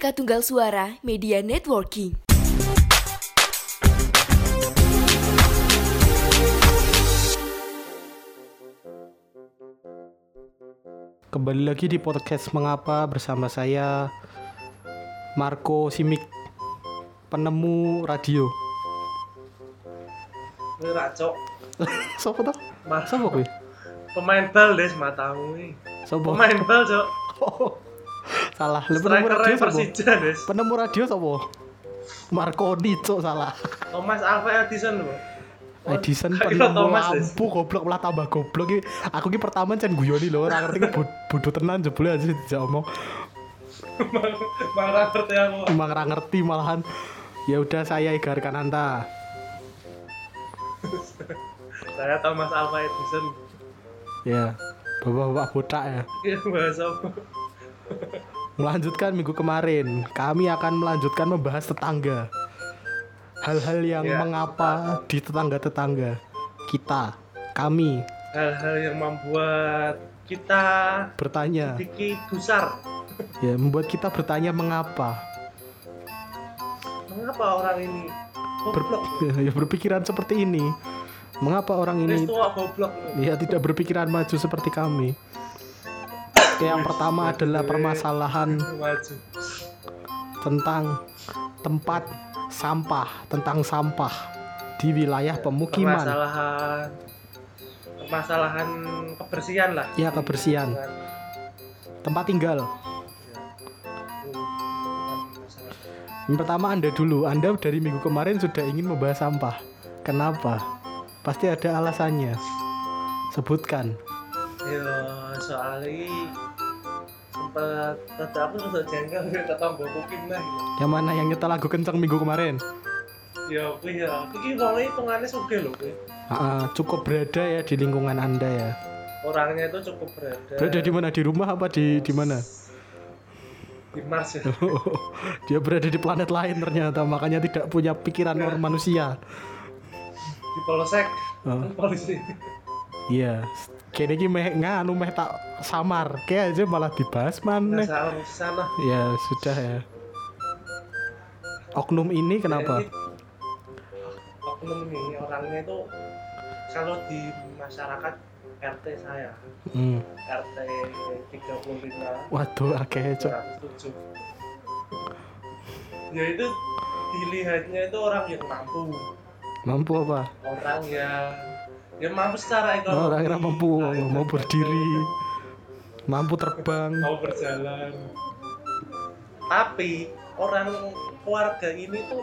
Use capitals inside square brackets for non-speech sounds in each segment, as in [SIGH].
Bineka Tunggal Suara Media Networking. Kembali lagi di podcast Mengapa bersama saya Marco Simik penemu radio. Ini racok. [LAUGHS] Sopo toh? Mas, Sopo kuwi? pemain bal des matamu ini. Sopo? Pemain bal, Cok. Salah. Lah penemu radio? Persija, des. Penemu radio sopo? Marconi cok salah. Thomas Alva Edison, Bro. Edison Des. lampu goblok malah tambah goblok iki. Aku ki pertama cen guyoni lho, ora ngerti ki bod- bodoh tenan jebule aja dijak omong. [LAUGHS] Marah ngerti aku. Ora ngerti malahan. Ya udah saya Igar Kananta. [LAUGHS] Saya Thomas Alva Edison. Ya, bapak-bapak botak ya. Ini bahasa apa? Melanjutkan minggu kemarin, kami akan melanjutkan membahas tetangga. Hal-hal yang Ya. mengapa di tetangga-tetangga kita, kami Hal-hal yang membuat kita bertanya, sedikit gusar. ya membuat kita bertanya mengapa. Mengapa orang ini Ber- [LAUGHS] ya, berpikiran seperti ini. Mengapa orang Ini ya tidak berpikiran maju seperti kami? Oke, yang pertama adalah permasalahan tentang tempat sampah, tentang sampah di wilayah pemukiman. Permasalahan permasalahan kebersihan lah. Ya, kebersihan. Tempat tinggal. Yang pertama Anda dulu. Anda dari minggu kemarin sudah ingin membahas sampah. Kenapa? Pasti ada alasannya. Sebutkan. Ya, soalnya sempat kata aku sudah jengkel kata mbak kukim lah gitu. Yang mana yang nyetel lagu kenceng minggu kemarin? Ya, aku ya, iki wongnya hitungannya suge loh. Ah, ah, cukup berada ya di lingkungan Anda ya. Orangnya itu cukup berada. Berada di mana? Di rumah apa di di mana? Di Mars ya. [LAUGHS] Dia berada di planet lain ternyata, makanya tidak punya pikiran orang manusia. Di Polsek, Oh. polisi. Iya. Kayaknya iki meh nganu meh tak samar. Kayak aja malah dibahas mana. sana. Ya sudah ya. Oknum ini kenapa? Jadi, oknum nih orangnya itu kalau di masyarakat RT saya, Hmm. RT 35 Waduh, akeh cok. 107 ya itu dilihatnya itu orang yang mampu Mampu apa? orang yang ya mampu secara ekonomi Oh, orang yang mampu, Nah, itu mau berdiri, mampu terbang. mau berjalan tapi orang keluarga ini tuh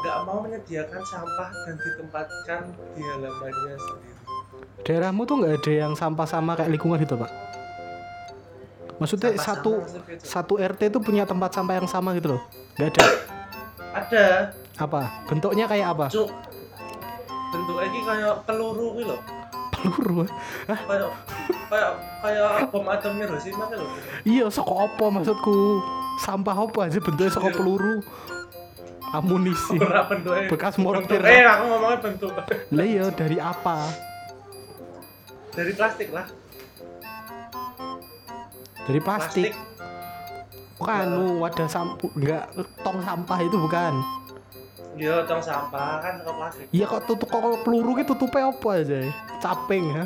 nggak mau menyediakan sampah dan ditempatkan di halamannya sendiri Daerahmu tuh nggak ada yang sampah sama kayak lingkungan gitu pak? Maksudnya Sampah satu sama maksudnya satu RT itu punya tempat sampah yang sama gitu loh? Nggak ada? ada Apa? Bentuknya kayak apa? cuk bentuknya ini kayak peluru gitu loh Peluru? kayak kayak kayak bom atom Hiroshima gitu loh Iya, soko apa maksudku? Sampah apa aja bentuknya soko Iya. peluru? Amunisi. Ora bentuknya Bekas mortir. bentuk- eh aku ngomongnya bentuk Lah iya dari apa? dari plastik lah Dari plastik. Bukan, nu, wadah sampah, enggak tong sampah itu bukan. Iya tong sampah kan suka plastik Iya kok tutup kok peluru gitu tutupnya apa aja? Caping ya?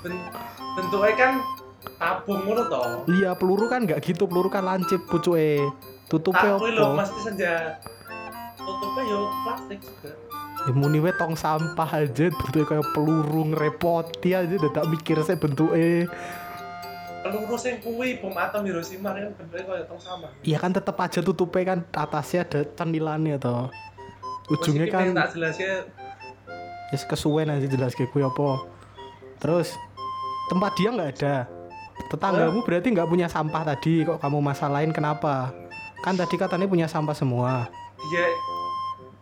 Ben- bentuknya kan tabung ngono toh Iya peluru kan nggak gitu, peluru kan lancip pucuke. Tutupnya tak kuwi lho apa? mesti senja tutupnya yo plastik juga Ya muni we tong sampah aja bentuknya kayak peluru ngerepoti aja udah tak mikir saya bentuknya. peluru sing kuwi bom atom Hiroshima kan bentuknya kayak tong sampah Iya kan tetap aja tutupnya kan atasnya ada cenilannya toh. Ujungnya kan tak jelasnya ya kesuwen aja jelas gue apa. Terus tempat dia nggak ada. Tetanggamu berarti nggak punya sampah tadi kok kamu masalahin kenapa? Kan tadi katanya punya sampah semua. dia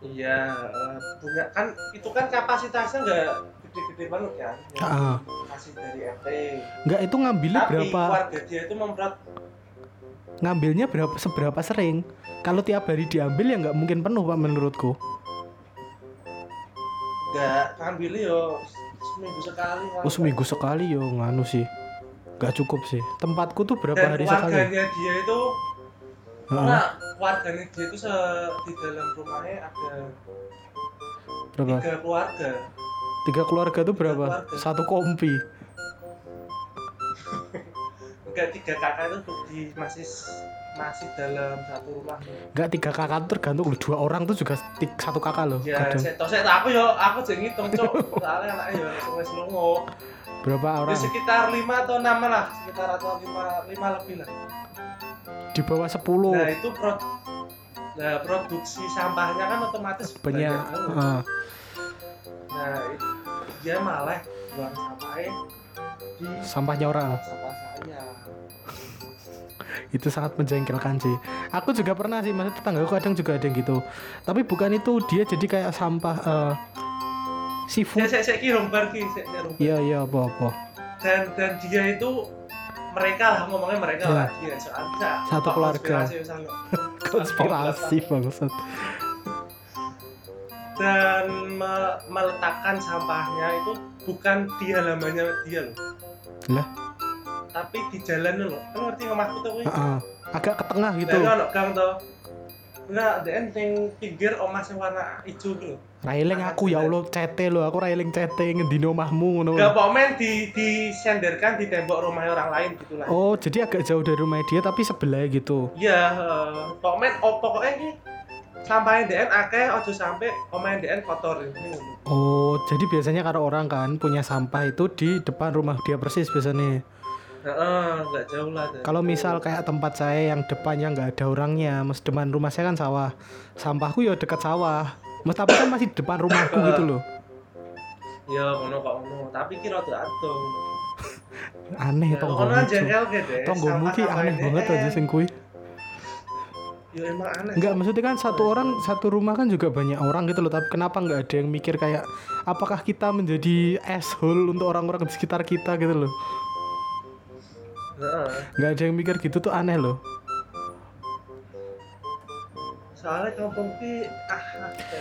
iya eh, punya kan itu kan kapasitasnya nggak gede-gede banget kan yang Ah. kasih dari RT Nggak itu ngambilnya tapi berapa? keluarga dia itu memberat Ngambilnya berapa seberapa sering? Kalau tiap hari diambil ya nggak mungkin penuh pak menurutku. nggak ngambil yo seminggu sekali Oh seminggu sekali yo nganu sih. Nggak cukup sih. Tempatku tuh berapa dan hari sekali? keluarganya dia itu karena keluarganya dia itu se- di dalam rumahnya ada berapa tiga keluarga tiga keluarga tuh berapa keluarga. satu kompi enggak tiga kakak itu di masih masih dalam satu rumah Enggak tiga kakak tuh tergantung loh dua orang tuh juga ti- satu kakak loh ya saya tau saya aku yo aku jadi ngitung cok soalnya anaknya yo wis lungo berapa Ya, orang? sekitar lima atau enam lah sekitar atau lima lima lebih lah. Di bawah sepuluh. Nah itu pro nah produksi sampahnya kan otomatis banyak. banget. Heeh. nah itu, dia malah buang sampahnya di sampahnya orang. sampah saya itu sangat menjengkelkan sih. Aku juga pernah sih maksudnya tetanggaku kadang juga ada yang gitu. Tapi bukan itu dia jadi kayak sampah eh, saya seafood. Saya saya kira saya rumbar. iya iya apa apa dan dan dia itu mereka lah ngomongnya mereka Ya. lah dia. Soalnya Satu keluarga. konspirasi bangsat [LAUGHS] dan me- meletakkan sampahnya itu bukan di halamannya dia loh. Lah? Tapi di jalan loh kan ngerti ngomahku tuh kuwi Heeh. agak ke tengah gitu. Dari ono gang tuh. Enggak, dia ning pinggir omah sing warna hijau gitu. railing aku ya Allah cete lo aku railing cete ngendino omahmu ngono. Enggak pokoknya di disenderkan di tembok rumah orang lain gitu lah. oh jadi agak jauh dari rumah dia tapi sebelah gitu? Iya, eh, pokoknya oh, pokoknya ini sampahnya DN akeh ojo sampai omahe DN kotor ini. oh jadi biasanya kalau orang kan punya sampah itu di depan rumah dia persis biasanya Heeh, enggak jauh lah. Kalau misal kayak tempat saya yang depannya nggak ada orangnya, mas depan rumah saya kan sawah, sampahku ya dekat sawah, mas tapi kan masih depan rumahku gitu loh, Ya ngono kok ngono, tapi kira tuh aduh. [LAUGHS] aneh Ya, tonggo ngono jengkel gede. tonggomu ki aneh banget aja sing kuwi. Ya emang aneh. Enggak maksudnya kan satu orang satu rumah kan juga banyak orang gitu loh, tapi kenapa nggak ada yang mikir kayak apakah kita menjadi asshole untuk orang-orang di sekitar kita gitu loh? Nggak ada yang mikir gitu tuh aneh loh. Soalnya kampung ki ah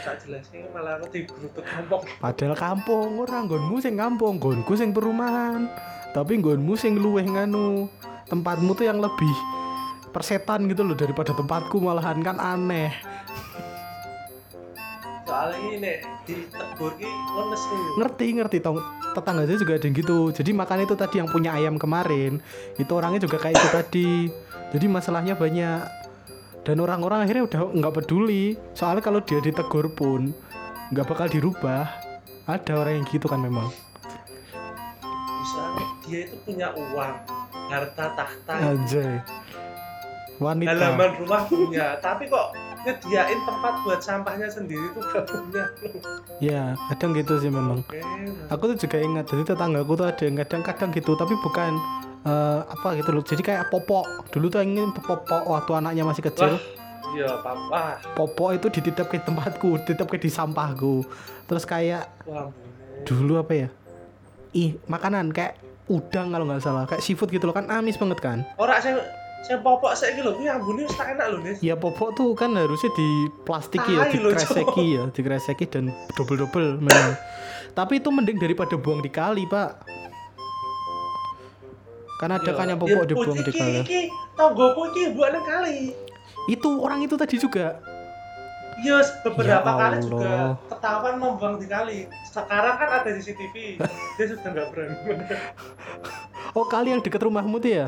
tak jelasin malah aku digeruduk kampung. Padahal kampung orang nggonmu sing kampung, nggonku sing perumahan. Tapi nggonmu sing luweh nganu. Tempatmu tuh yang lebih persetan gitu loh daripada tempatku malahan kan aneh. Soalnya ini ditegur ki lemes. Ngerti ngerti tong tetangga saya juga ada yang gitu. Jadi makan itu tadi yang punya ayam kemarin, itu orangnya juga kayak itu tadi. Jadi masalahnya banyak. Dan orang-orang akhirnya udah nggak peduli. Soalnya kalau dia ditegur pun nggak bakal dirubah. Ada orang yang gitu kan memang. Bisa dia itu punya uang, harta tahta, Anjay. Wanita. halaman rumah punya, tapi kok nyediain tempat buat sampahnya sendiri tuh gak punya. Ya, kadang gitu sih memang. Oke. Aku tuh juga ingat, jadi tetanggaku tuh ada yang kadang-kadang gitu, tapi bukan eh, apa gitu loh. Jadi kayak popok. Dulu tuh ingin popok waktu anaknya masih kecil. Iya, papa. Popok itu dititip ke tempatku, dititip ke di sampahku. Terus kayak Wah, dulu apa ya? Ih, makanan kayak udang kalau nggak salah, kayak seafood gitu loh kan amis banget kan. Ora saya saya popok saya gitu loh, ini ambune wis tak enak loh, Nis. Ya popok tuh kan harusnya di plastiki ya, Tai loh, dikreseki ya, dikreseki dan double-double memang. Tapi itu mending daripada buang di kali, Pak. Kan ada kan yang popok Ya, dibuang di kali. Iki tonggoku iki buat nang kali. Itu orang itu tadi juga. Iya, beberapa Ya kali juga ketahuan membuang di kali. Sekarang kan ada CCTV. [LAUGHS] Dia sudah nggak berani. Oh, kali yang dekat rumahmu tuh ya?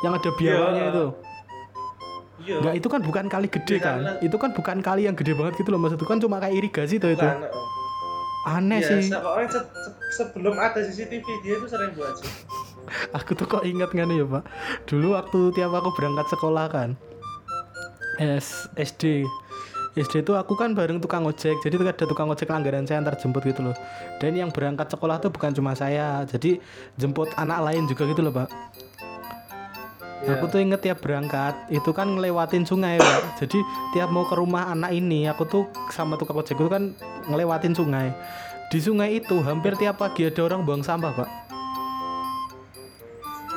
Yang ada biawanya Iya. itu. Iya. Enggak, itu kan bukan kali gede Di kan? Itu kan bukan kali yang gede banget gitu loh, maksudku kan cuma kayak irigasi tuh itu. Bukan. Aneh Iya, sih. se- pokoknya se- se- sebelum ada CCTV dia itu sering buat sih. [LAUGHS] Aku tuh kok ingat kan ya pak Dulu waktu tiap aku berangkat sekolah kan S SD SD itu aku kan bareng tukang ojek Jadi tuh ada tukang ojek langganan saya antar jemput gitu loh Dan yang berangkat sekolah tuh bukan cuma saya Jadi jemput anak lain juga gitu loh pak Iya. Aku tuh inget tiap berangkat Itu kan ngelewatin sungai pak Jadi tiap mau ke rumah anak ini Aku tuh sama tukang ojek itu kan ngelewatin sungai Di sungai itu hampir tiap pagi ada orang buang sampah pak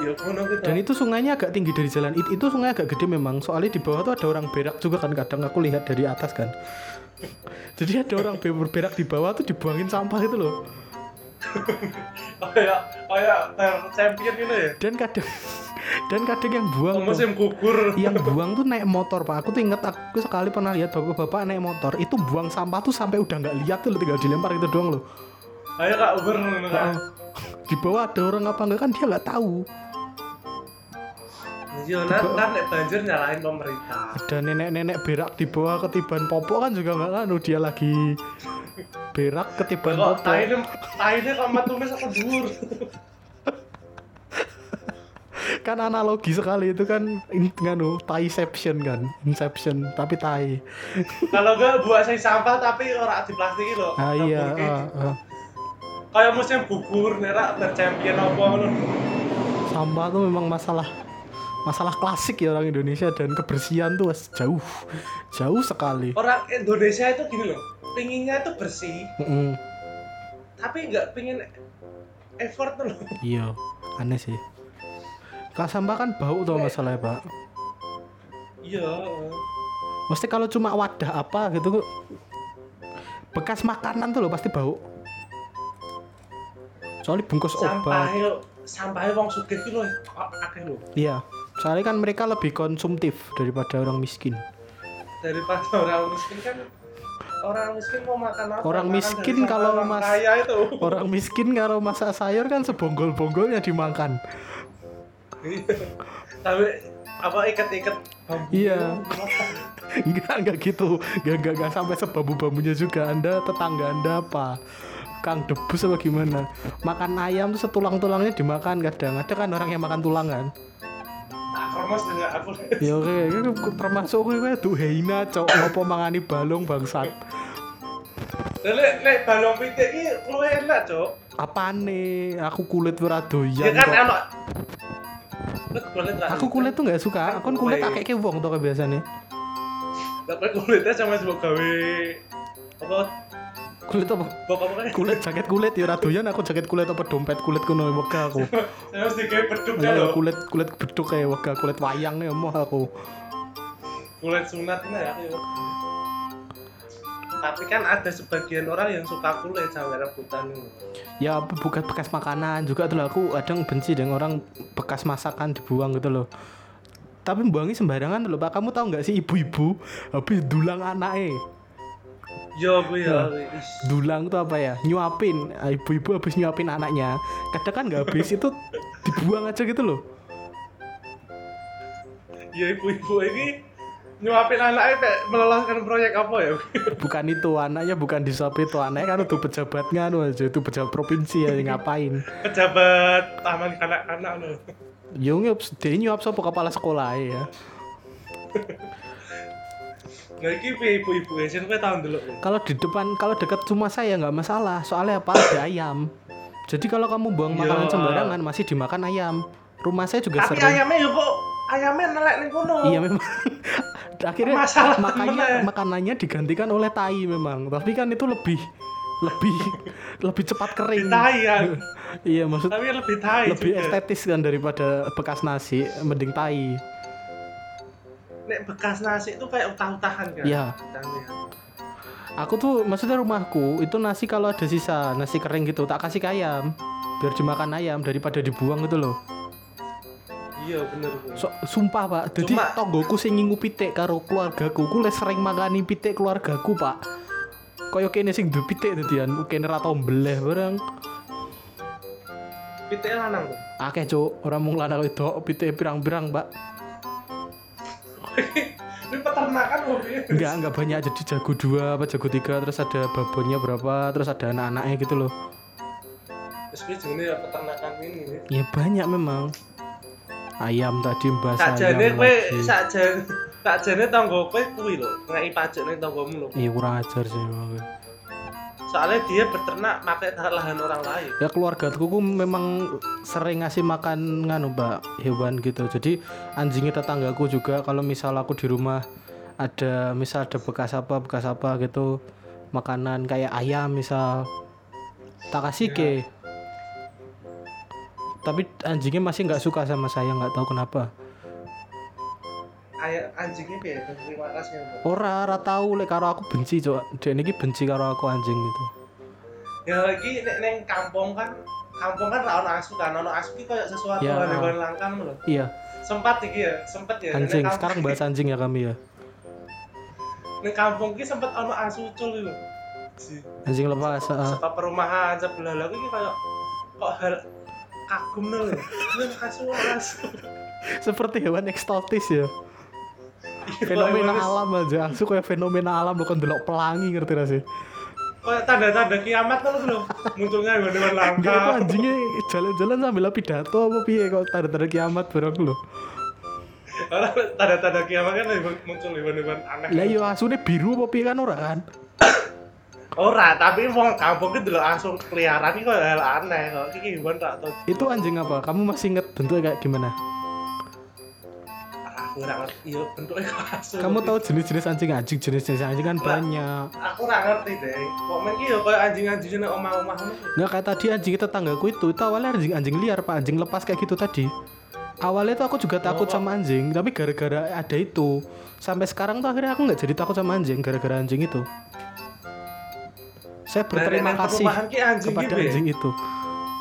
Iya. Dan itu sungainya agak tinggi dari jalan. It- itu sungai agak gede memang. Soalnya di bawah tuh ada orang berak juga kan kadang aku lihat dari atas kan. [LAUGHS] Jadi ada orang be- berberak di bawah tuh dibuangin sampah itu loh. [LAUGHS] kayak kayak champion gitu ya. Dan kadang dan kadang yang buang tuh, musim gugur. Yang buang tuh naik motor pak. Aku tuh inget aku sekali pernah lihat bapak-bapak naik motor itu buang sampah tuh sampai udah nggak lihat tuh tinggal dilempar itu doang loh. Ayo kak Uber. Heeh. di bawah ada orang apa enggak kan dia nggak tahu. Iya ntar nek banjir nyalahin pemerintah. Ada nenek-nenek berak di bawah ketiban popok kan juga nggak anu dia lagi berak ketiban kok popok. taine taine kok matume sak dhuwur [LAUGHS] kan analogi sekali itu kan nganu taiception kan inception tapi tai kalau enggak buat saya sampah tapi ora di plastik loh ah iya ah, ah. kayak musim gugur nerak bercampion apa ngono. Sampah tuh memang masalah masalah klasik ya orang Indonesia dan kebersihan tuh jauh jauh sekali. Orang Indonesia itu gini loh pinginnya itu bersih. Mm-mm. tapi nggak pingin effort tuh loh iya aneh sih kalau sampah kan bau tuh masalahnya pak. Iya. Mesti kalau cuma wadah apa gitu bekas makanan tuh loh pasti bau. Soalnya bungkus obat. Sampahnya sampahnya wong sugih ki lho akeh lho. Iya soalnya kan mereka lebih konsumtif daripada orang miskin. Daripada orang miskin kan orang miskin mau makan apa? Orang miskin sampah kalau mas- orang miskin kalau masak sayur kan sebonggol-bonggolnya dimakan tapi apa ikat-ikat bambu? Iya. enggak enggak gitu. Enggak enggak, enggak sampai sebambu-bambunya juga. Anda tetangga anda apa? Kang debus apa gimana? Makan ayam tuh setulang-tulangnya dimakan kadang. Ada kan orang yang makan tulang kan? Dengan aku. Ya oke. Itu termasuk gue tuh heina cok. Apa mangani balung bangsat? Lek lek balong pitik iki luwih enak, apa nih aku kulit ora Ya doyan kan kok. Kulit ra. aku kulit tuh nggak suka. Aku kan kulit Kan akeh wong tuh kayak biasanya Tapi kulitnya sama sebab gawe apa? Kulit apa? Kulit jaket kulit. Ya ora doyan aku jaket kulit apa dompet kulit kuno wega aku. [LAUGHS] Saya mesti gawe beduk ya ya lho. kulit kulit beduk kayak wega kulit wayang ya mau aku. Kulit sunat ya. Tapi kan ada sebagian orang yang suka kulit sampai rebutan ya bukan bekas makanan juga tuh aku kadang benci dengan orang bekas masakan dibuang gitu loh. Tapi buangnya sembarangan loh pak. Kamu tahu nggak sih ibu-ibu habis dulang anaknya? Yo gue ya. Is. dulang tuh apa ya? Nyuapin. Ah, ibu-ibu habis nyuapin anaknya. Kadang kan nggak habis itu dibuang aja gitu loh. Ya ibu-ibu ini nyuapin anaknya kayak meloloskan proyek apa ya? bukan itu anaknya bukan disuapin itu anaknya kan itu pejabat nganu aja itu pejabat provinsi ya ngapain Pejabat taman kanak-kanak loh. ya nyuap dia nyuap sama kepala sekolah ya Nah piye ibu-ibu ya, tau ndelok. ya? kalau di depan kalau dekat rumah saya nggak masalah soalnya apa ada ayam jadi kalau kamu buang Ya. makanan sembarangan masih dimakan ayam rumah saya juga Tapi sering ayamnya yo kok ayamnya nelek ning kono. iya memang [LAUGHS] akhirnya Masalah makanya mana? makanannya digantikan oleh tai memang tapi kan itu lebih lebih [LAUGHS] lebih cepat kering Tai ya. [LAUGHS] iya maksud Tapi lebih tai lebih juga. estetis kan daripada bekas nasi mending tai Nek bekas nasi itu kayak utah-utahan kan. Iya. Utahnya. aku tuh maksudnya rumahku itu nasi kalau ada sisa nasi kering gitu tak kasih ke ayam biar dimakan ayam daripada dibuang gitu loh Iya bener. So, sumpah pak. Jadi Cuma- tonggoku sing ngingu pitik karo keluargaku. Ku les sering makani pitik keluargaku pak. Kaya kene sing duwe pitik dadian kene ra tau mbeleh bareng. Pitik lanang tuh. akeh cuk. Ora mung lanang wedok pitik pirang-pirang mbak [LAUGHS] Ini peternakan loh. Enggak enggak banyak. Jadi jago dua apa jago tiga terus ada babonnya berapa terus ada anak-anaknya gitu loh. Terus kuwi jenenge ya peternakan ini. ya banyak memang ayam tadi mbak Sakjane kowe sakjane sakjane tangga kowe kuwi lho, ngeki pajak ning tanggamu lho. iya kurang ajar sih emang. Soalnya dia beternak pakai lahan orang lain. ya keluarga ku memang sering ngasih makan nganu mbak hewan gitu jadi anjingnya tetanggaku juga kalau misal aku di rumah ada misal ada bekas apa bekas apa gitu makanan kayak ayam misal tak kasih ke tapi anjingnya masih nggak suka sama saya nggak tahu kenapa Ayah anjingnya piye? Terima kasih ora ora tahu lek karo aku benci coba dia ini benci karo aku anjing gitu Ya lagi neng kampung kan kampung kan ra ono asu kan ono asu ki kayak sesuatu Ya. hewan langka ngono lho. iya sempat iki ya sempat ya anjing sekarang [LAUGHS] bahas anjing ya kami ya nek kampung ki sempat ono asu Si, anjing lepas heeh. saka perumahan sebelah lagi kayak kok hal kagum lu asu asu seperti hewan eksotis ya. Fenomena alam aja. Asu kayak fenomena alam lo kan delok pelangi ngerti gak sih? Kayak tanda-tanda kiamat tuh lho munculnya hewan-hewan langka. Enggak itu anjingnya jalan-jalan sambil pidato apa piye? Kok tanda-tanda kiamat bareng lo tanda-tanda kiamat kan muncul hewan-hewan aneh. Lah iya asune biru apa piye kan ora kan ora tapi wong kampung delok asu keliaran ki kok hal aneh kok iki hewan tak tau itu anjing apa? Kamu masih inget bentuknya kayak gimana? Aku ora ngerti. Yo bentuknya kok asu kamu tahu jenis-jenis anjing? Anjing jenis-jenis anjing kan banyak. aku ora ngerti deh kok men ki yo kayak anjing-anjing nang omah-omahmu nggak kayak tadi anjing tetanggaku itu. Itu awalnya anjing anjing liar pak. Anjing lepas kayak gitu tadi. Awalnya tuh aku juga takut Oh. sama anjing tapi gara-gara ada itu. Sampai sekarang tuh akhirnya aku nggak jadi takut sama anjing gara-gara anjing itu saya berterima Nah, kasih kepada anjing itu.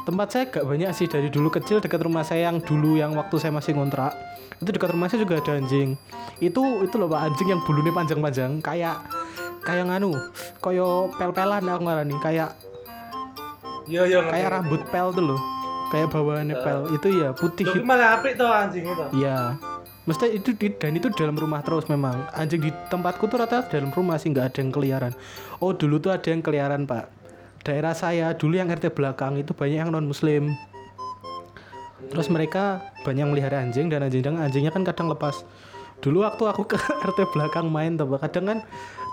Tempat saya gak banyak sih dari dulu kecil dekat rumah saya yang dulu yang waktu saya masih ngontrak. Itu dekat rumah saya juga ada anjing. Itu itu loh pak anjing yang bulunya panjang-panjang. Kayak kayak nganu koyo pel-pelan aku ngarani kayak yo yo kayak rambut pel tuh loh. Kayak bawaannya pel. Itu ya putih Loh, ki malah apik tuh anjing itu? Iya. Mesti itu di, dan itu dalam rumah terus memang. Anjing di tempatku tuh rata dalam rumah sih nggak ada yang keliaran. Oh dulu tuh ada yang keliaran pak. Daerah saya dulu yang RT belakang itu banyak yang non muslim. Terus mereka banyak melihara anjing dan anjing anjingnya kan kadang lepas. Dulu waktu aku ke [LAUGHS] RT belakang main tuh kadang kan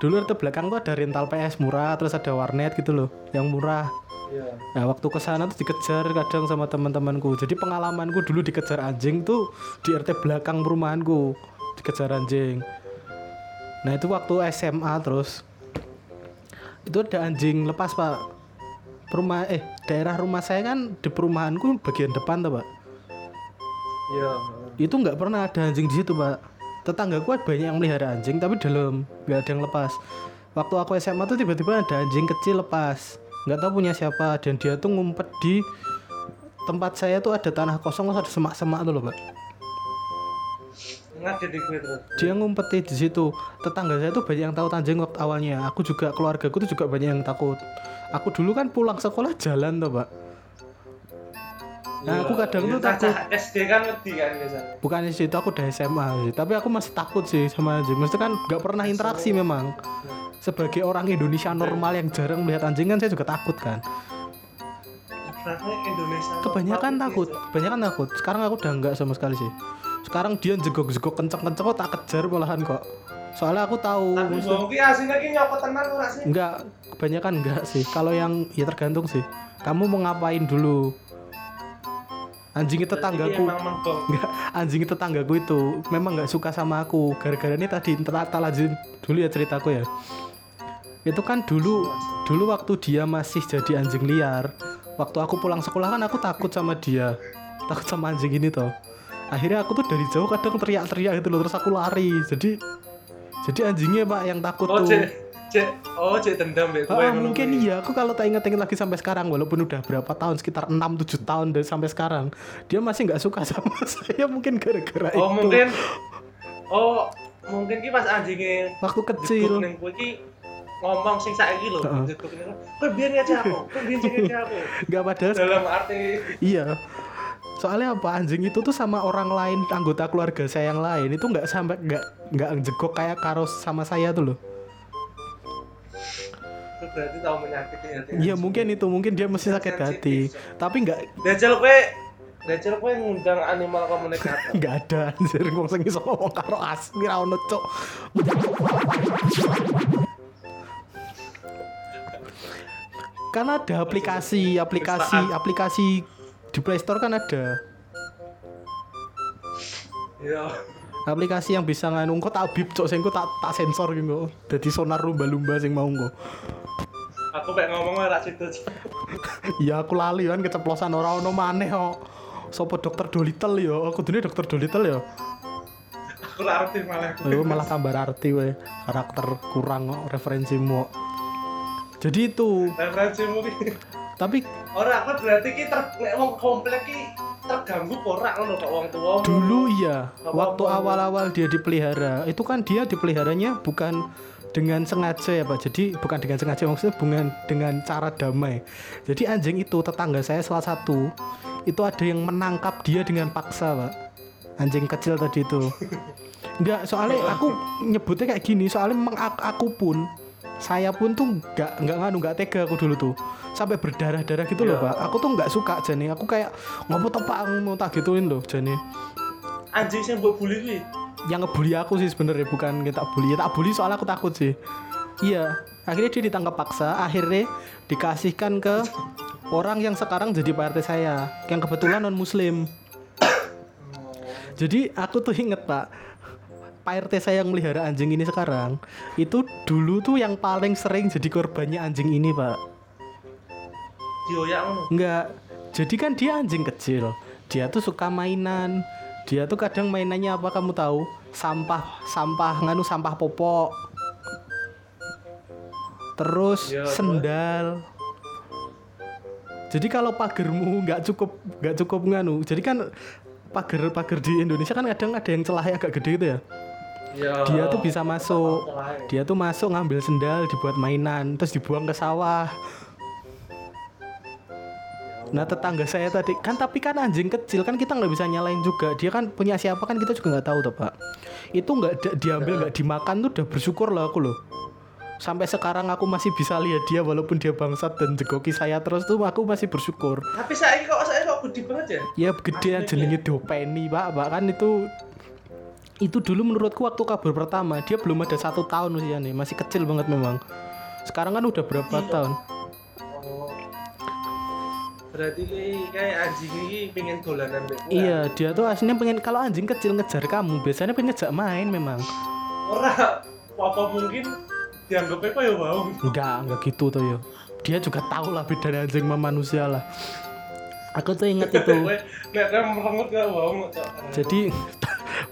dulu RT belakang tuh ada rental PS murah, terus ada warnet gitu loh, yang murah. Iya Nah waktu ke sana tuh dikejar kadang sama teman-temanku. Jadi pengalamanku dulu dikejar anjing tuh di RT belakang perumahanku dikejar anjing. Nah itu waktu SMA terus itu ada anjing lepas pak. Perumah eh daerah rumah saya kan di perumahanku bagian depan tuh pak. iya Itu nggak pernah ada anjing di situ pak. Tetanggaku ada banyak yang melihara anjing tapi dalam nggak ada yang lepas. Waktu aku SMA tuh tiba-tiba ada anjing kecil lepas. Nggak tahu punya siapa dan dia tuh ngumpet di tempat saya tuh ada tanah kosong terus ada semak-semak tuh loh pak. Dia ngumpet di situ. Tetangga saya tuh banyak yang tahu anjing waktu awalnya. Aku juga keluargaku tuh juga banyak yang takut. Aku dulu kan pulang sekolah jalan tuh pak. Nah, aku kadang tuh takut. SD kan ngerti kan biasanya. Bukan di situ aku udah SMA sih tapi aku masih takut sih sama anjing. Mesti kan nggak pernah interaksi memang. Sebagai orang Indonesia normal yang jarang melihat anjing kan saya juga takut kan. Indonesia kebanyakan takut gitu. kebanyakan takut. Sekarang aku udah nggak sama sekali sih. Sekarang dia jegok-jegok kenceng-kenceng kok tak kejar malahan kok. Soalnya aku tahu tapi aslinya ki nyokot tenan ora sih? Enggak kebanyakan enggak sih. Kalau yang ya tergantung sih. Kamu mau ngapain dulu anjing tetanggaku Enggak, anjing tetanggaku itu memang nggak suka sama aku. Gara-gara ini tadi tak lanjutin dulu ya ceritaku ya. Itu kan dulu dulu waktu dia masih jadi anjing liar. Waktu aku pulang sekolah kan aku takut sama dia. Takut sama anjing ini toh. Akhirnya aku tuh dari jauh kadang teriak-teriak gitu loh terus aku lari. Jadi jadi anjingnya Pak yang takut oh tuh. Cek oh cek dendam Ah, ngono mungkin iya, aku kalau tak inget-inget lagi sampai sekarang walaupun udah berapa tahun sekitar 6-7 tahun dari sampai sekarang dia masih nggak suka sama [LAUGHS] saya mungkin gara-gara oh itu mungkin oh mungkin ki pas anjingnya waktu Kecil. iki ngomong sing saiki lho. Heeh. Jeduk ning kowe biyen aja aku, biyen sing aja aku. [LAUGHS] nggak padahal Dalam arti iya soalnya apa anjing itu tuh sama orang lain anggota keluarga saya yang lain itu nggak sampai nggak nggak jegok kayak karos sama saya tuh loh berarti tahu menyakiti hati. iya mungkin itu mungkin dia mesti sakit hati tapi nggak Dajal kowe Dajal kowe ngundang animal komunikator. [LAUGHS] nggak ada anjir wong sing iso ngomong karo asmi ra ono cok karena ada aplikasi aplikasi aplikasi di Play Store kan ada Iya. Aplikasi yang bisa nganu engko tak bip cok sing tak tak sensor gitu dadi sonar lumba-lumba sing mau engko. Aku pengen ngomong ora situ. [LAUGHS] ya aku lali kan keceplosan ora ono maneh kok. Sopo dokter Dolittle ya aku dunia dokter Dolittle ya Aku arti malah. Lu malah tambah arti we karakter kurang kok, referensimu jadi itu Referensimu. Tapi Ora aku berarti ki ter nek wong komplek ki terganggu ora ngono kok wong tua dulu iya waktu awal-awal dia dipelihara. Itu kan dia dipeliharanya bukan dengan sengaja ya pak. Jadi bukan dengan sengaja maksudnya bukan dengan cara damai. Jadi anjing itu tetangga saya salah satu itu ada yang menangkap dia dengan paksa pak. Anjing kecil tadi itu. [LAUGHS] Enggak soalnya aku nyebutnya kayak gini soalnya memang aku pun saya pun tuh nggak nggak nganu nggak tega aku dulu tuh. Sampai berdarah darah gitu loh Iya. pak. Aku tuh nggak suka jani aku kayak ngopo toh pak? Mau tak gituin loh jani anjing sing mbok bully kuwi? Yang ngebully aku sih sebenarnya bukan kita bully. Ya tak bully soalnya aku takut sih. Iya. Akhirnya dia ditangkap paksa. Akhirnya dikasihkan ke orang yang sekarang jadi PRT saya yang kebetulan non muslim jadi aku tuh inget pak PRT saya yang melihara anjing ini sekarang itu dulu tuh yang paling sering jadi korbannya anjing ini pak dioyak Enggak. Jadi kan dia anjing kecil. Dia tuh suka mainan. Dia tuh kadang mainannya apa kamu tahu? Sampah, sampah nganu sampah popok. Terus Ya, apa? sendal. Jadi kalau pagermu nggak cukup nggak cukup nganu. Jadi kan pagar-pagar di Indonesia kan kadang ada yang celahnya agak gede gitu ya. Ya Dia tuh bisa masuk. Dia tuh masuk ngambil sendal dibuat mainan terus dibuang ke sawah. Nah tetangga saya tadi kan tapi kan anjing kecil kan kita nggak bisa nyalain juga. Dia kan punya siapa kan kita juga nggak tahu tuh pak. Itu nggak diambil nggak dimakan tuh udah bersyukur lah aku loh. Sampai sekarang aku masih bisa lihat dia walaupun dia bangsat dan jegoki saya terus tuh aku masih bersyukur. Tapi saya kok saya kok gede banget ya? Ya gede Aslinya. jenenge dopeni pak. Pak kan itu itu dulu menurutku waktu kabur pertama dia belum ada satu tahun usianya masih kecil banget memang sekarang kan udah berapa Iya. tahun oh berarti kayak anjing ini pengen dolanan. Iya, dia tuh aslinya pengen kalau anjing kecil ngejar kamu, biasanya pengen ngejak main memang. ora apa mungkin dianggapnya kok ya wow Enggak, enggak gitu tuh yo. Dia juga tahu lah bedanya anjing sama manusia lah. Aku tuh inget itu. Jadi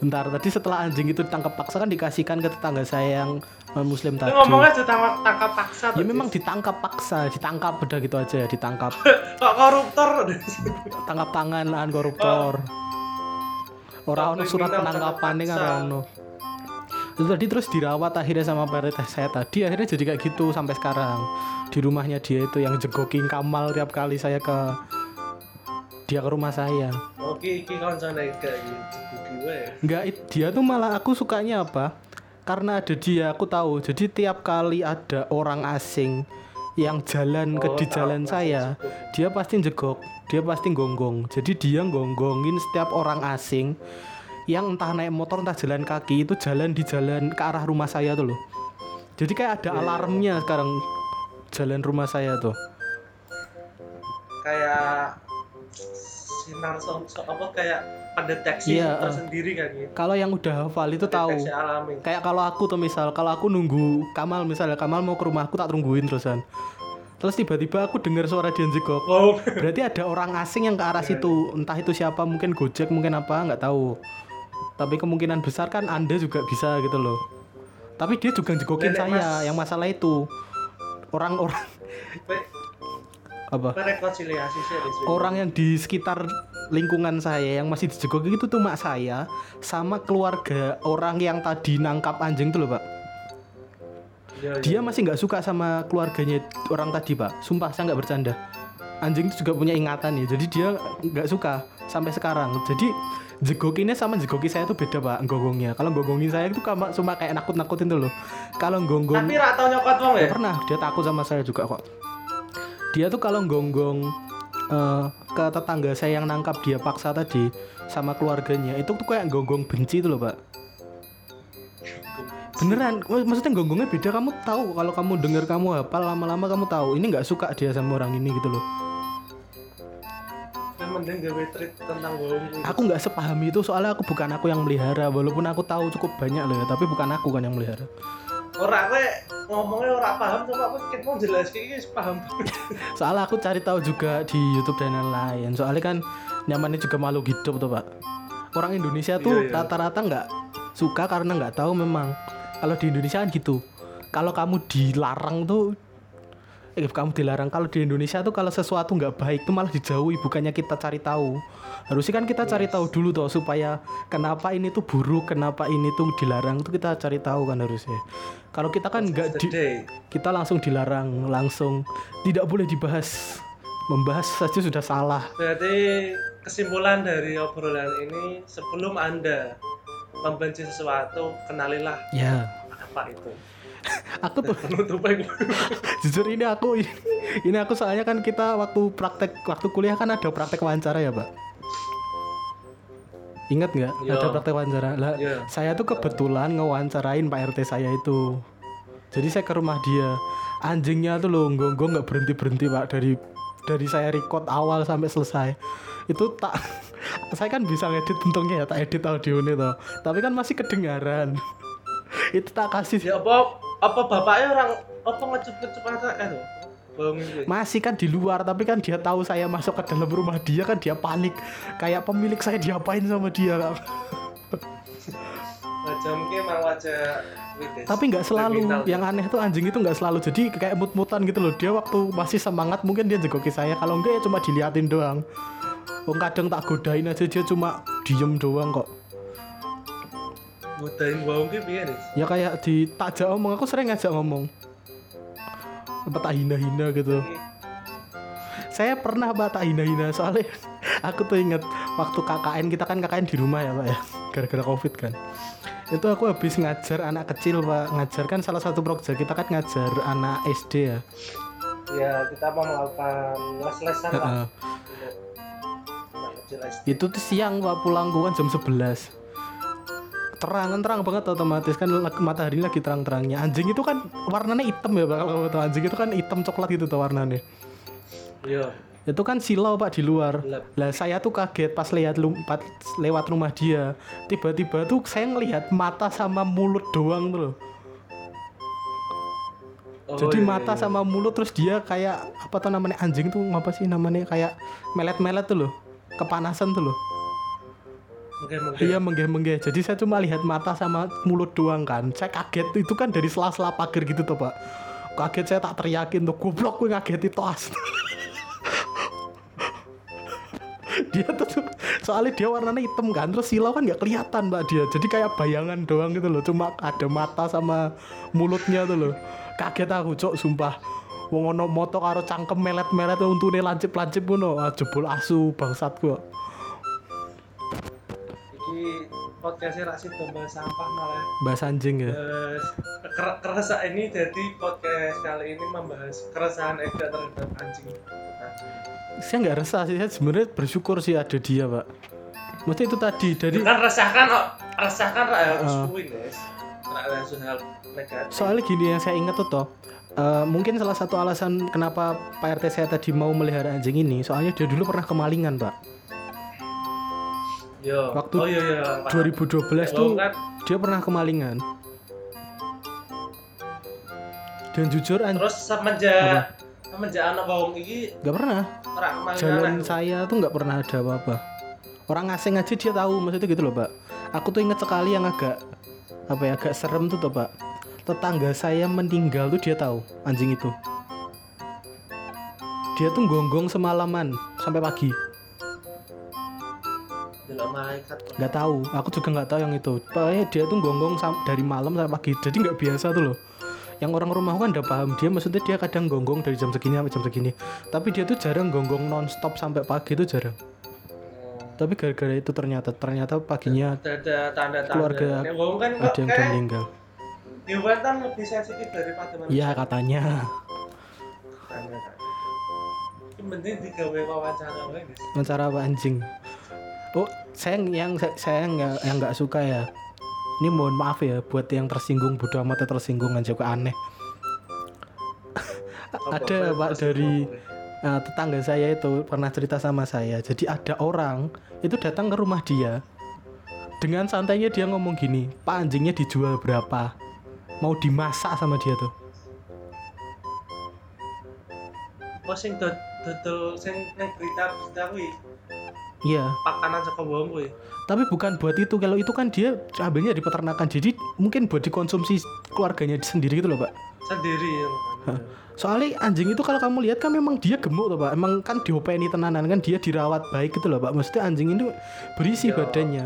bentar tadi setelah anjing itu ditangkap paksa kan dikasihkan ke tetangga saya yang muslim tadi. ngomongnya aja tangkap paksa Ya memang ditangkap paksa, ditangkap udah gitu aja ya, ditangkap. [LAUGHS] kok koruptor [LAUGHS] Tangkap tangan lahan koruptor. Orang ono surat penangkapan nih kan ono. Itu tadi terus dirawat akhirnya sama PRT saya tadi akhirnya jadi kayak gitu sampai sekarang di rumahnya dia itu yang jegoking Kamal tiap kali saya ke dia ke rumah saya oke iki kancane gue Enggak, dia tuh malah aku sukanya apa? Karena ada dia, aku tahu. Jadi tiap kali ada orang asing yang jalan ke Oh, di tahu, jalan saya, dia pasti jegok, dia pasti gonggong. Jadi dia gonggongin setiap orang asing yang entah naik motor entah jalan kaki itu jalan di jalan ke arah rumah saya tuh loh. Jadi kayak ada iya. alarmnya sekarang jalan rumah saya tuh. kayak sinar so, so- apa kayak pendeteksi Iya, eh. tersendiri kan gitu. Kalau yang udah hafal itu tahu. Alami. Kayak kalau aku tuh misal kalau aku nunggu Kamal misalnya Kamal mau ke rumahku tak tungguin terusan. Terus tiba-tiba aku dengar suara dia jegok oh. Berarti ada orang asing yang ke arah Iya, situ. Entah itu siapa mungkin gojek mungkin apa nggak tahu. Tapi kemungkinan besar kan anda juga bisa gitu loh. Tapi dia juga jegokin Nenek saya Mas. yang masalah itu. Orang-orang apa? Rekonsiliasi sih Riz. orang yang di sekitar lingkungan saya yang masih dijegokin itu tuh mak saya sama keluarga orang yang tadi nangkap anjing tuh loh pak. Iya, iya. dia masih nggak suka sama keluarganya orang tadi pak. Sumpah saya nggak bercanda. Anjing itu juga punya ingatan ya jadi dia nggak suka sampai sekarang. Jadi jegokinnya sama jegoki saya tuh beda pak gonggongnya kalau gonggongin saya itu cuma cuma kayak nakut nakutin tuh loh. Kalau gonggong tapi rak tau nyokot wong Ya, pernah dia takut sama saya juga kok dia tuh kalau gonggong eh, ke tetangga saya yang nangkap dia paksa tadi sama keluarganya itu tuh kayak gonggong benci tuh loh pak. Beneran Mak- maksudnya gonggongnya beda. Kamu tahu kalau kamu dengar kamu hafal lama-lama kamu tahu ini nggak suka dia sama orang ini gitu loh. Yang mending gawe treat tentang wong kuwi. aku nggak sepaham itu soalnya aku bukan aku yang melihara walaupun aku tahu cukup banyak loh ya tapi bukan aku kan yang melihara ora kowe ngomongnya ora paham cuma aku kita mau jelas wis paham. [LAUGHS] Soalnya aku cari tahu juga di YouTube dan lain-lain. Soalnya kan nyamannya juga makhluk hidup tuh pak. Orang Indonesia tuh Iya, iya. rata-rata nggak suka karena nggak tahu memang. Kalau di Indonesia kan gitu. Kalau kamu dilarang tuh eh kamu dilarang kalau di Indonesia tuh kalau sesuatu nggak baik tuh malah dijauhi bukannya kita cari tahu. Harusnya kan kita cari tahu dulu toh supaya kenapa ini tuh buruk kenapa ini tuh dilarang tuh kita cari tahu kan harusnya. Kalau kita kan nggak di, kita langsung dilarang langsung tidak boleh dibahas. Membahas saja sudah salah. Berarti kesimpulan dari obrolan ini sebelum Anda membenci sesuatu, kenalilah ya. apa itu. Aku tuh [LAUGHS] jujur ini aku ini aku soalnya kan kita waktu praktek waktu kuliah kan ada praktek wawancara ya pak ingat nggak? Iya. ada praktek wawancara. Lah Iya. saya tuh kebetulan ngewawancarain pak rt saya itu. Jadi saya ke rumah dia. Anjingnya tuh loh gonggong nggak berhenti berhenti pak dari dari saya record awal sampai selesai. Itu tak [LAUGHS] saya kan bisa ngedit untungnya ya tak edit audio ini toh. Tapi kan masih kedengaran. [LAUGHS] Itu tak kasih. Ya apa apa bapaknya orang apa ngecup-ngecup anak itu? Itu. masih kan di luar tapi kan dia tahu saya masuk ke dalam rumah dia kan dia panik. Kayak pemilik saya diapain sama dia Kak. [LAUGHS] Tapi nggak selalu. Yang aneh tuh anjing itu nggak selalu. Jadi kayak mut-mutan gitu loh. Dia waktu masih semangat mungkin dia jegoki saya. Kalau enggak ya cuma diliatin doang. Wong kadang tak godain aja dia cuma diem doang kok Godain bohong ki piye nih? ya kayak di tak ajak ngomong aku sering ngajak ngomong. Apa tak hina-hina gitu. Saya pernah pak tak hina-hina. Soalnya [LAUGHS] aku tuh inget waktu KKN kita kan KKN di rumah ya pak ya. Gara-gara covid kan. Itu aku habis ngajar anak kecil pak ngajar kan salah satu proyek kita kan ngajar anak SD ya. Ya kita mau melakukan les-lesan kecil SD. itu tuh siang pak pulangku kan jam 11 terangan terang banget otomatis kan matahari lagi terang-terangnya. Anjing itu kan warnanya hitam ya pak kalau tahu. Anjing itu kan hitam coklat gitu tuh warnanya. Iya. itu kan silau pak di luar. Lah saya tuh kaget pas lihat pas lewat rumah dia. Tiba-tiba tuh saya ngelihat mata sama mulut doang tuh loh. Oh, jadi iya, mata iya. sama mulut terus dia kayak apa tuh namanya anjing tuh apa sih namanya kayak melet-melet tuh loh. Kepanasan tuh loh Iya menggeh-menggeh. Jadi saya cuma lihat mata sama mulut doang kan. Saya kaget. Itu kan dari sela-sela pagar gitu tuh pak. Kaget saya tak teriakin tuh goblok gue ngaget itu as. [LAUGHS] dia tuh soalnya dia warnanya hitam kan. Terus silau kan nggak kelihatan mbak dia. Jadi kayak bayangan doang gitu loh. Cuma ada mata sama mulutnya tuh loh. Kaget aku cok sumpah. Wong ono moto karo cangkem melet-melet untune lancip-lancip ngono. Jebol asu bangsat gua podcastnya sih bahas sampah malah. bahas anjing ya Bahas ker- keresahan ini jadi podcast kali ini membahas keresahan Eda terhadap anjing. Saya nggak resah sih saya sebenarnya bersyukur sih ada dia pak Maksudnya itu tadi dari kan resahkan oh, resahkan rak harus Heeh. kuwi guys. Rak harus hal negatif. soalnya gini yang saya ingat tuh toh eh, mungkin salah satu alasan kenapa Pak RT saya tadi mau melihara anjing ini soalnya dia dulu pernah kemalingan pak Yo. waktu oh iya iya. paham. 2012 Oh, tuh kan dia pernah kemalingan dan jujur an terus semenjak semenjak anak bawang iki nggak pernah. Jalan saya tuh nggak pernah ada apa-apa. Orang asing aja dia tahu maksudnya gitu loh pak. Aku tuh inget sekali yang agak apa ya agak serem tuh tuh pak. Tetangga saya meninggal tuh dia tahu anjing itu. Dia tuh gonggong semalaman sampai pagi Delok malaikat. Nggak tahu aku juga nggak tahu yang itu. Pokoknya dia tuh gonggong dari malam sampai pagi jadi nggak biasa tuh loh. Yang orang rumah kan udah paham dia maksudnya dia kadang gonggong dari jam segini sampai jam segini. Tapi dia tuh jarang gonggong nonstop sampai pagi itu jarang. Oh. tapi gara-gara itu ternyata ternyata paginya ada tanda-tanda. Keluarga kan ada yang udah kayak meninggal. Kan lebih sensitif daripada manusia. Iya katanya. Yang penting digawe wawancara wae wawancara apa anjing oh saya yang saya- nggak yang nggak suka ya ini mohon maaf ya buat yang tersinggung bodoh amat tersinggung aja kok aneh ada pak dari Nah, tetangga saya itu pernah cerita sama saya. Jadi ada orang itu datang ke rumah dia. Dengan santainya dia ngomong gini, "Pak anjingnya dijual berapa?" Mau dimasak sama dia tuh. Oh sing dod- dodol sing nang berita berita kuwi Iya, pakanan saka bawang kuwi. tapi bukan buat itu. Kalau itu kan dia ambilnya di peternakan. Jadi mungkin buat dikonsumsi keluarganya sendiri gitu loh, Pak. sendiri ya kan. Soalnya anjing itu kalau kamu lihat kan memang dia gemuk tuh pak. Emang kan diopeni tenanan kan dia dirawat baik gitu loh pak. Maksudnya anjing ini berisi Iya. badannya.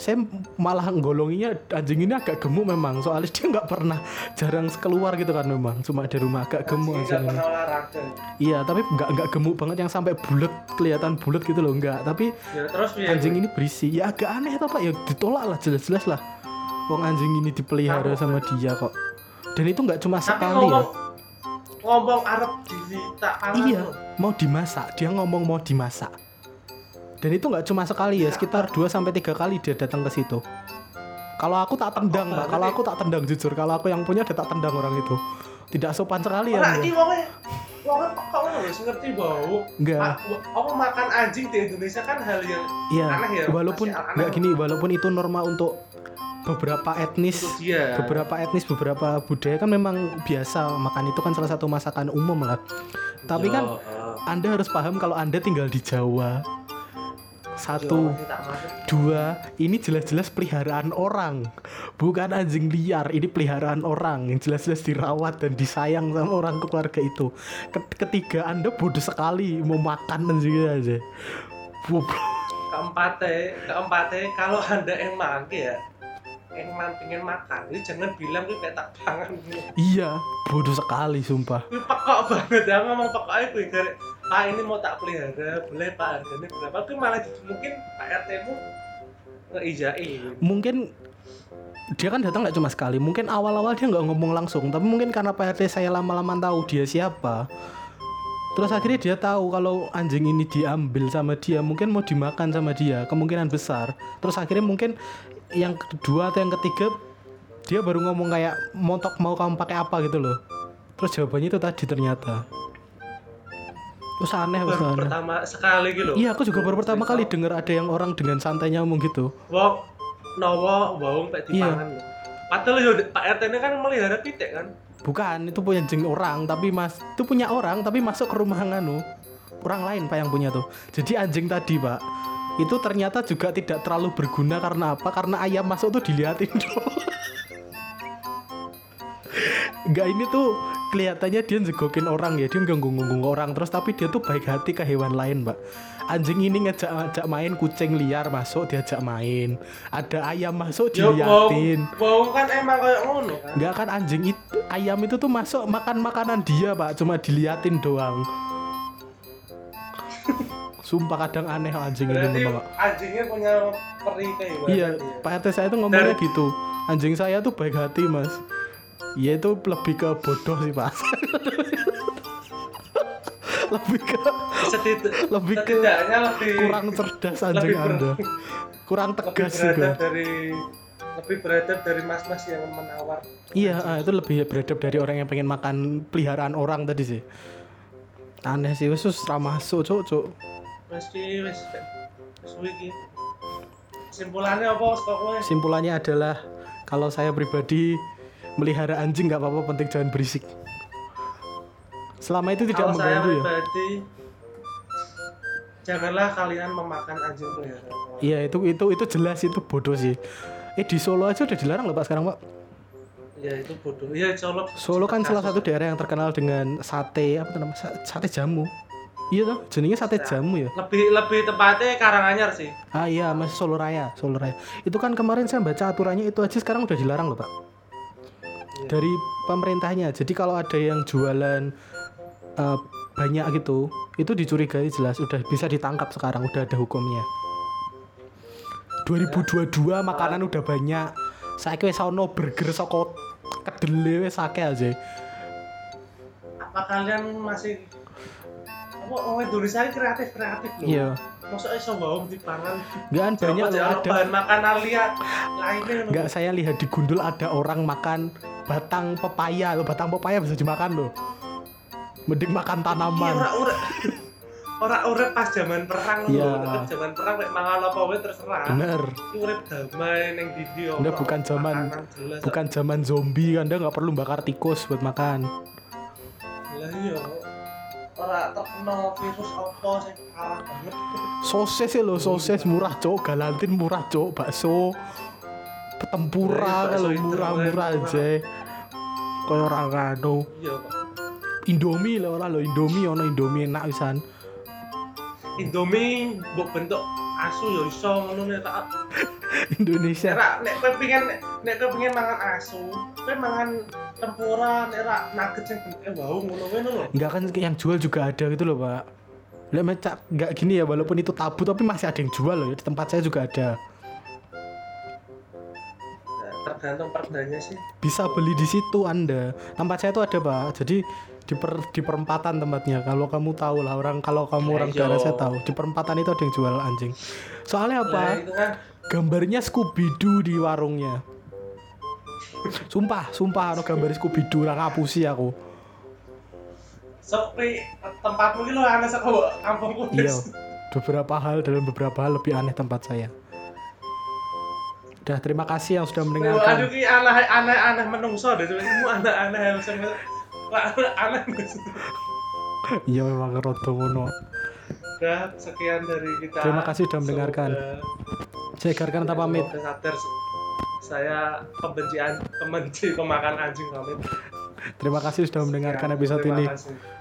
Saya malah nggolonginya anjing ini agak gemuk memang. Soalnya dia nggak pernah jarang keluar gitu kan memang. Cuma di rumah agak gemuk Anjing ini. Iya tapi nggak nggak gemuk banget. Yang sampai bulat kelihatan bulat gitu loh nggak. Tapi ya terus ya anjing ini berisi. Ya agak aneh tuh pak. Ya ditolak lah jelas-jelas lah. Wong anjing ini dipelihara sama dia kok. Dan itu nggak cuma sekali ya ngomong Arab di tak pangan Iya, mau dimasak. Dia ngomong mau dimasak. Dan itu nggak cuma sekali ya, sekitar 2 sampai tiga kali dia datang ke situ. Kalau aku tak tendang, Apa Pak. Kalau banget aku tak tendang jujur. Kalau aku yang punya dia tak tendang orang itu. Tidak sopan sekali ya. Iki wonge wonge kok ngono wis ngerti bau. Enggak. Apa makan anjing di Indonesia kan hal yang Iya, aneh ya, walaupun masih aneh. nggak gini, walaupun itu norma untuk beberapa etnis beberapa etnis beberapa budaya kan memang biasa makan itu kan salah satu masakan umum lah tapi Ya, kan eh, anda harus paham kalau anda tinggal di Jawa satu. Dua, ini jelas-jelas peliharaan orang, bukan anjing liar. Ini peliharaan orang yang jelas-jelas dirawat dan disayang sama orang keluarga itu. Ket- Ketiga, Anda bodoh sekali mau makan anjing aja. Keempatnya keempatnya kalau anda yang mangke ya man pengen makan. Ini jangan bilang gue kayak tak pangan gitu. Iya, bodoh sekali sumpah. gue pekok banget. Ya ngomong pekok aja gue dari pak ini mau tak pelihara boleh pak? Harganya berapa? Gue malah mungkin pak RT mu ngeijain Mungkin dia kan datang nggak cuma sekali. Mungkin awal-awal dia nggak ngomong langsung, tapi mungkin karena PRT saya lama-lama tahu dia siapa. Terus akhirnya dia tahu kalau anjing ini diambil sama dia, mungkin mau dimakan sama dia, kemungkinan besar. Terus akhirnya mungkin yang kedua atau yang ketiga dia baru ngomong kayak montok mau kamu pakai apa gitu loh. Terus jawabannya itu tadi ternyata. Terus aneh, baru aneh. pertama sekali gitu Iya, aku juga baru pertama kali dengar ada yang orang dengan santainya ngomong gitu. wong nowo wong pek Iya. dipangan Padahal yo Pak RT ini kan melihara pitik kan. Bukan, itu punya anjing orang, tapi mas itu punya orang, tapi masuk ke rumah nganu orang lain pak yang punya tuh. Jadi anjing tadi pak, itu ternyata juga tidak terlalu berguna karena apa? Karena ayam masuk tuh diliatin [LAUGHS] doang. Enggak ini tuh kelihatannya dia jegokin orang ya, dia ganggu-ganggu orang terus tapi dia tuh baik hati ke hewan lain, Pak. Anjing ini ngajak ngajak main kucing liar masuk diajak main. Ada ayam masuk wong, diliatin. wong kan emang kayak ngono kan. Enggak kan anjing itu ayam itu tuh masuk makan makanan dia pak cuma diliatin doang [LAUGHS] sumpah kadang aneh anjing ini Berarti memang Pak. anjingnya punya peri kehidupan. iya pak RT saya tuh ngomongnya Dari- gitu anjing saya tuh baik hati mas Iya itu lebih ke bodoh sih pak [LAUGHS] lebih ke Setidak, lebih ke lebih kurang cerdas anjing lebih ber- anda kurang lebih tegas beradab juga dari lebih beradab dari mas-mas yang menawar. iya ah, itu lebih beradab dari orang yang pengen makan peliharaan orang tadi sih aneh sih wis wis ra masuk cuk cuk Wes. Simpulannya apa kowe? Simpulannya adalah kalau saya pribadi melihara anjing nggak apa-apa penting jangan berisik. Selama itu tidak Kalau saya mengganggu ya. pribadi janganlah kalian memakan anjing peliharaan. Iya itu itu itu jelas itu bodoh sih. Eh di Solo aja udah dilarang loh pak sekarang pak. Ya itu bodoh. Iya Solo. Solo kan salah satu daerah yang terkenal dengan sate apa namanya Sa- sate jamu. Iya tuh jenenge sate jamu ya. lebih lebih tepatnya Karanganyar sih. Ah iya mas Solo Raya Solo Raya. Itu kan kemarin saya baca aturannya itu aja sekarang udah dilarang loh pak. Iya. dari pemerintahnya. Jadi kalau ada yang jualan eh, banyak gitu, itu dicurigai jelas udah bisa ditangkap sekarang udah ada hukumnya. 2022 makanan udah banyak. Saya wis ono burger saka kedele wis akeh aja. Apa kalian masih apa orang Indonesia kreatif kreatif loh. Iya. Maksudnya iso bawang dipangan. Enggak kan banyak loh ada. bahan makanan lihat lainnya. Enggak saya lihat di Gundul ada orang makan batang pepaya loh, batang pepaya bisa dimakan loh. Mending makan Iya, tanaman. ora ora [LAUGHS] ora urip pas zaman perang Iya. loh. Urip zaman perang nek mangan apa wae terserah. Bener. Urip damai ning ndi Udah bukan zaman- Bukan zaman zombie, Anda nggak perlu bakar tikus buat makan. Lah iya. Ora terkena virus apa sing parah banget. Sosis ya lo, sosis murah cok, galantin murah cok, bakso, Nah, tempura bakso kalau murah-murah murah. aja. koyo ora kano. iya Pak. Indomie lho ora lho Indomie ono Indomie enak pisan. Indomie mbok bentuk asu ya iso ngono nek tak [LAUGHS] Indonesia. nek nek kowe pengen nek kowe pengen mangan asu kowe mangan tempura nek ra nugget sing bentuke wau ngono ngono lho Enggak kan yang jual juga ada gitu loh, Pak. Lah macam enggak gini ya walaupun itu tabu tapi masih ada yang jual loh ya. Di tempat saya juga ada. Nah, tergantung perdanya sih Bisa beli di situ Anda. Tempat saya itu ada, Pak. Jadi di per, di perempatan tempatnya. Kalau kamu tahu lah orang kalau kamu Nah, orang daerah saya tahu. Di perempatan itu ada yang jual anjing. Soalnya nah apa? itu kan Gambarnya Scooby Doo di warungnya. Sumpah, sumpah ada gambar Scooby Doo lah ngapusi aku. sepi tempatmu lho aneh saka kampungku Iya. Beberapa hal dalam beberapa hal lebih aneh tempat saya. Udah terima kasih yang sudah Aduh mendengarkan. ki aneh aneh aneh menungso deh kamu aneh aneh yang Wah, aneh Iya memang rodo ngono. Udah sekian dari kita. Terima kasih sudah mendengarkan. Saya Garkan tanpa pamit. Sadar saya pembencian pembenci pemakan anjing pamit. Terima kasih sudah mendengarkan episode terima ini. kasih.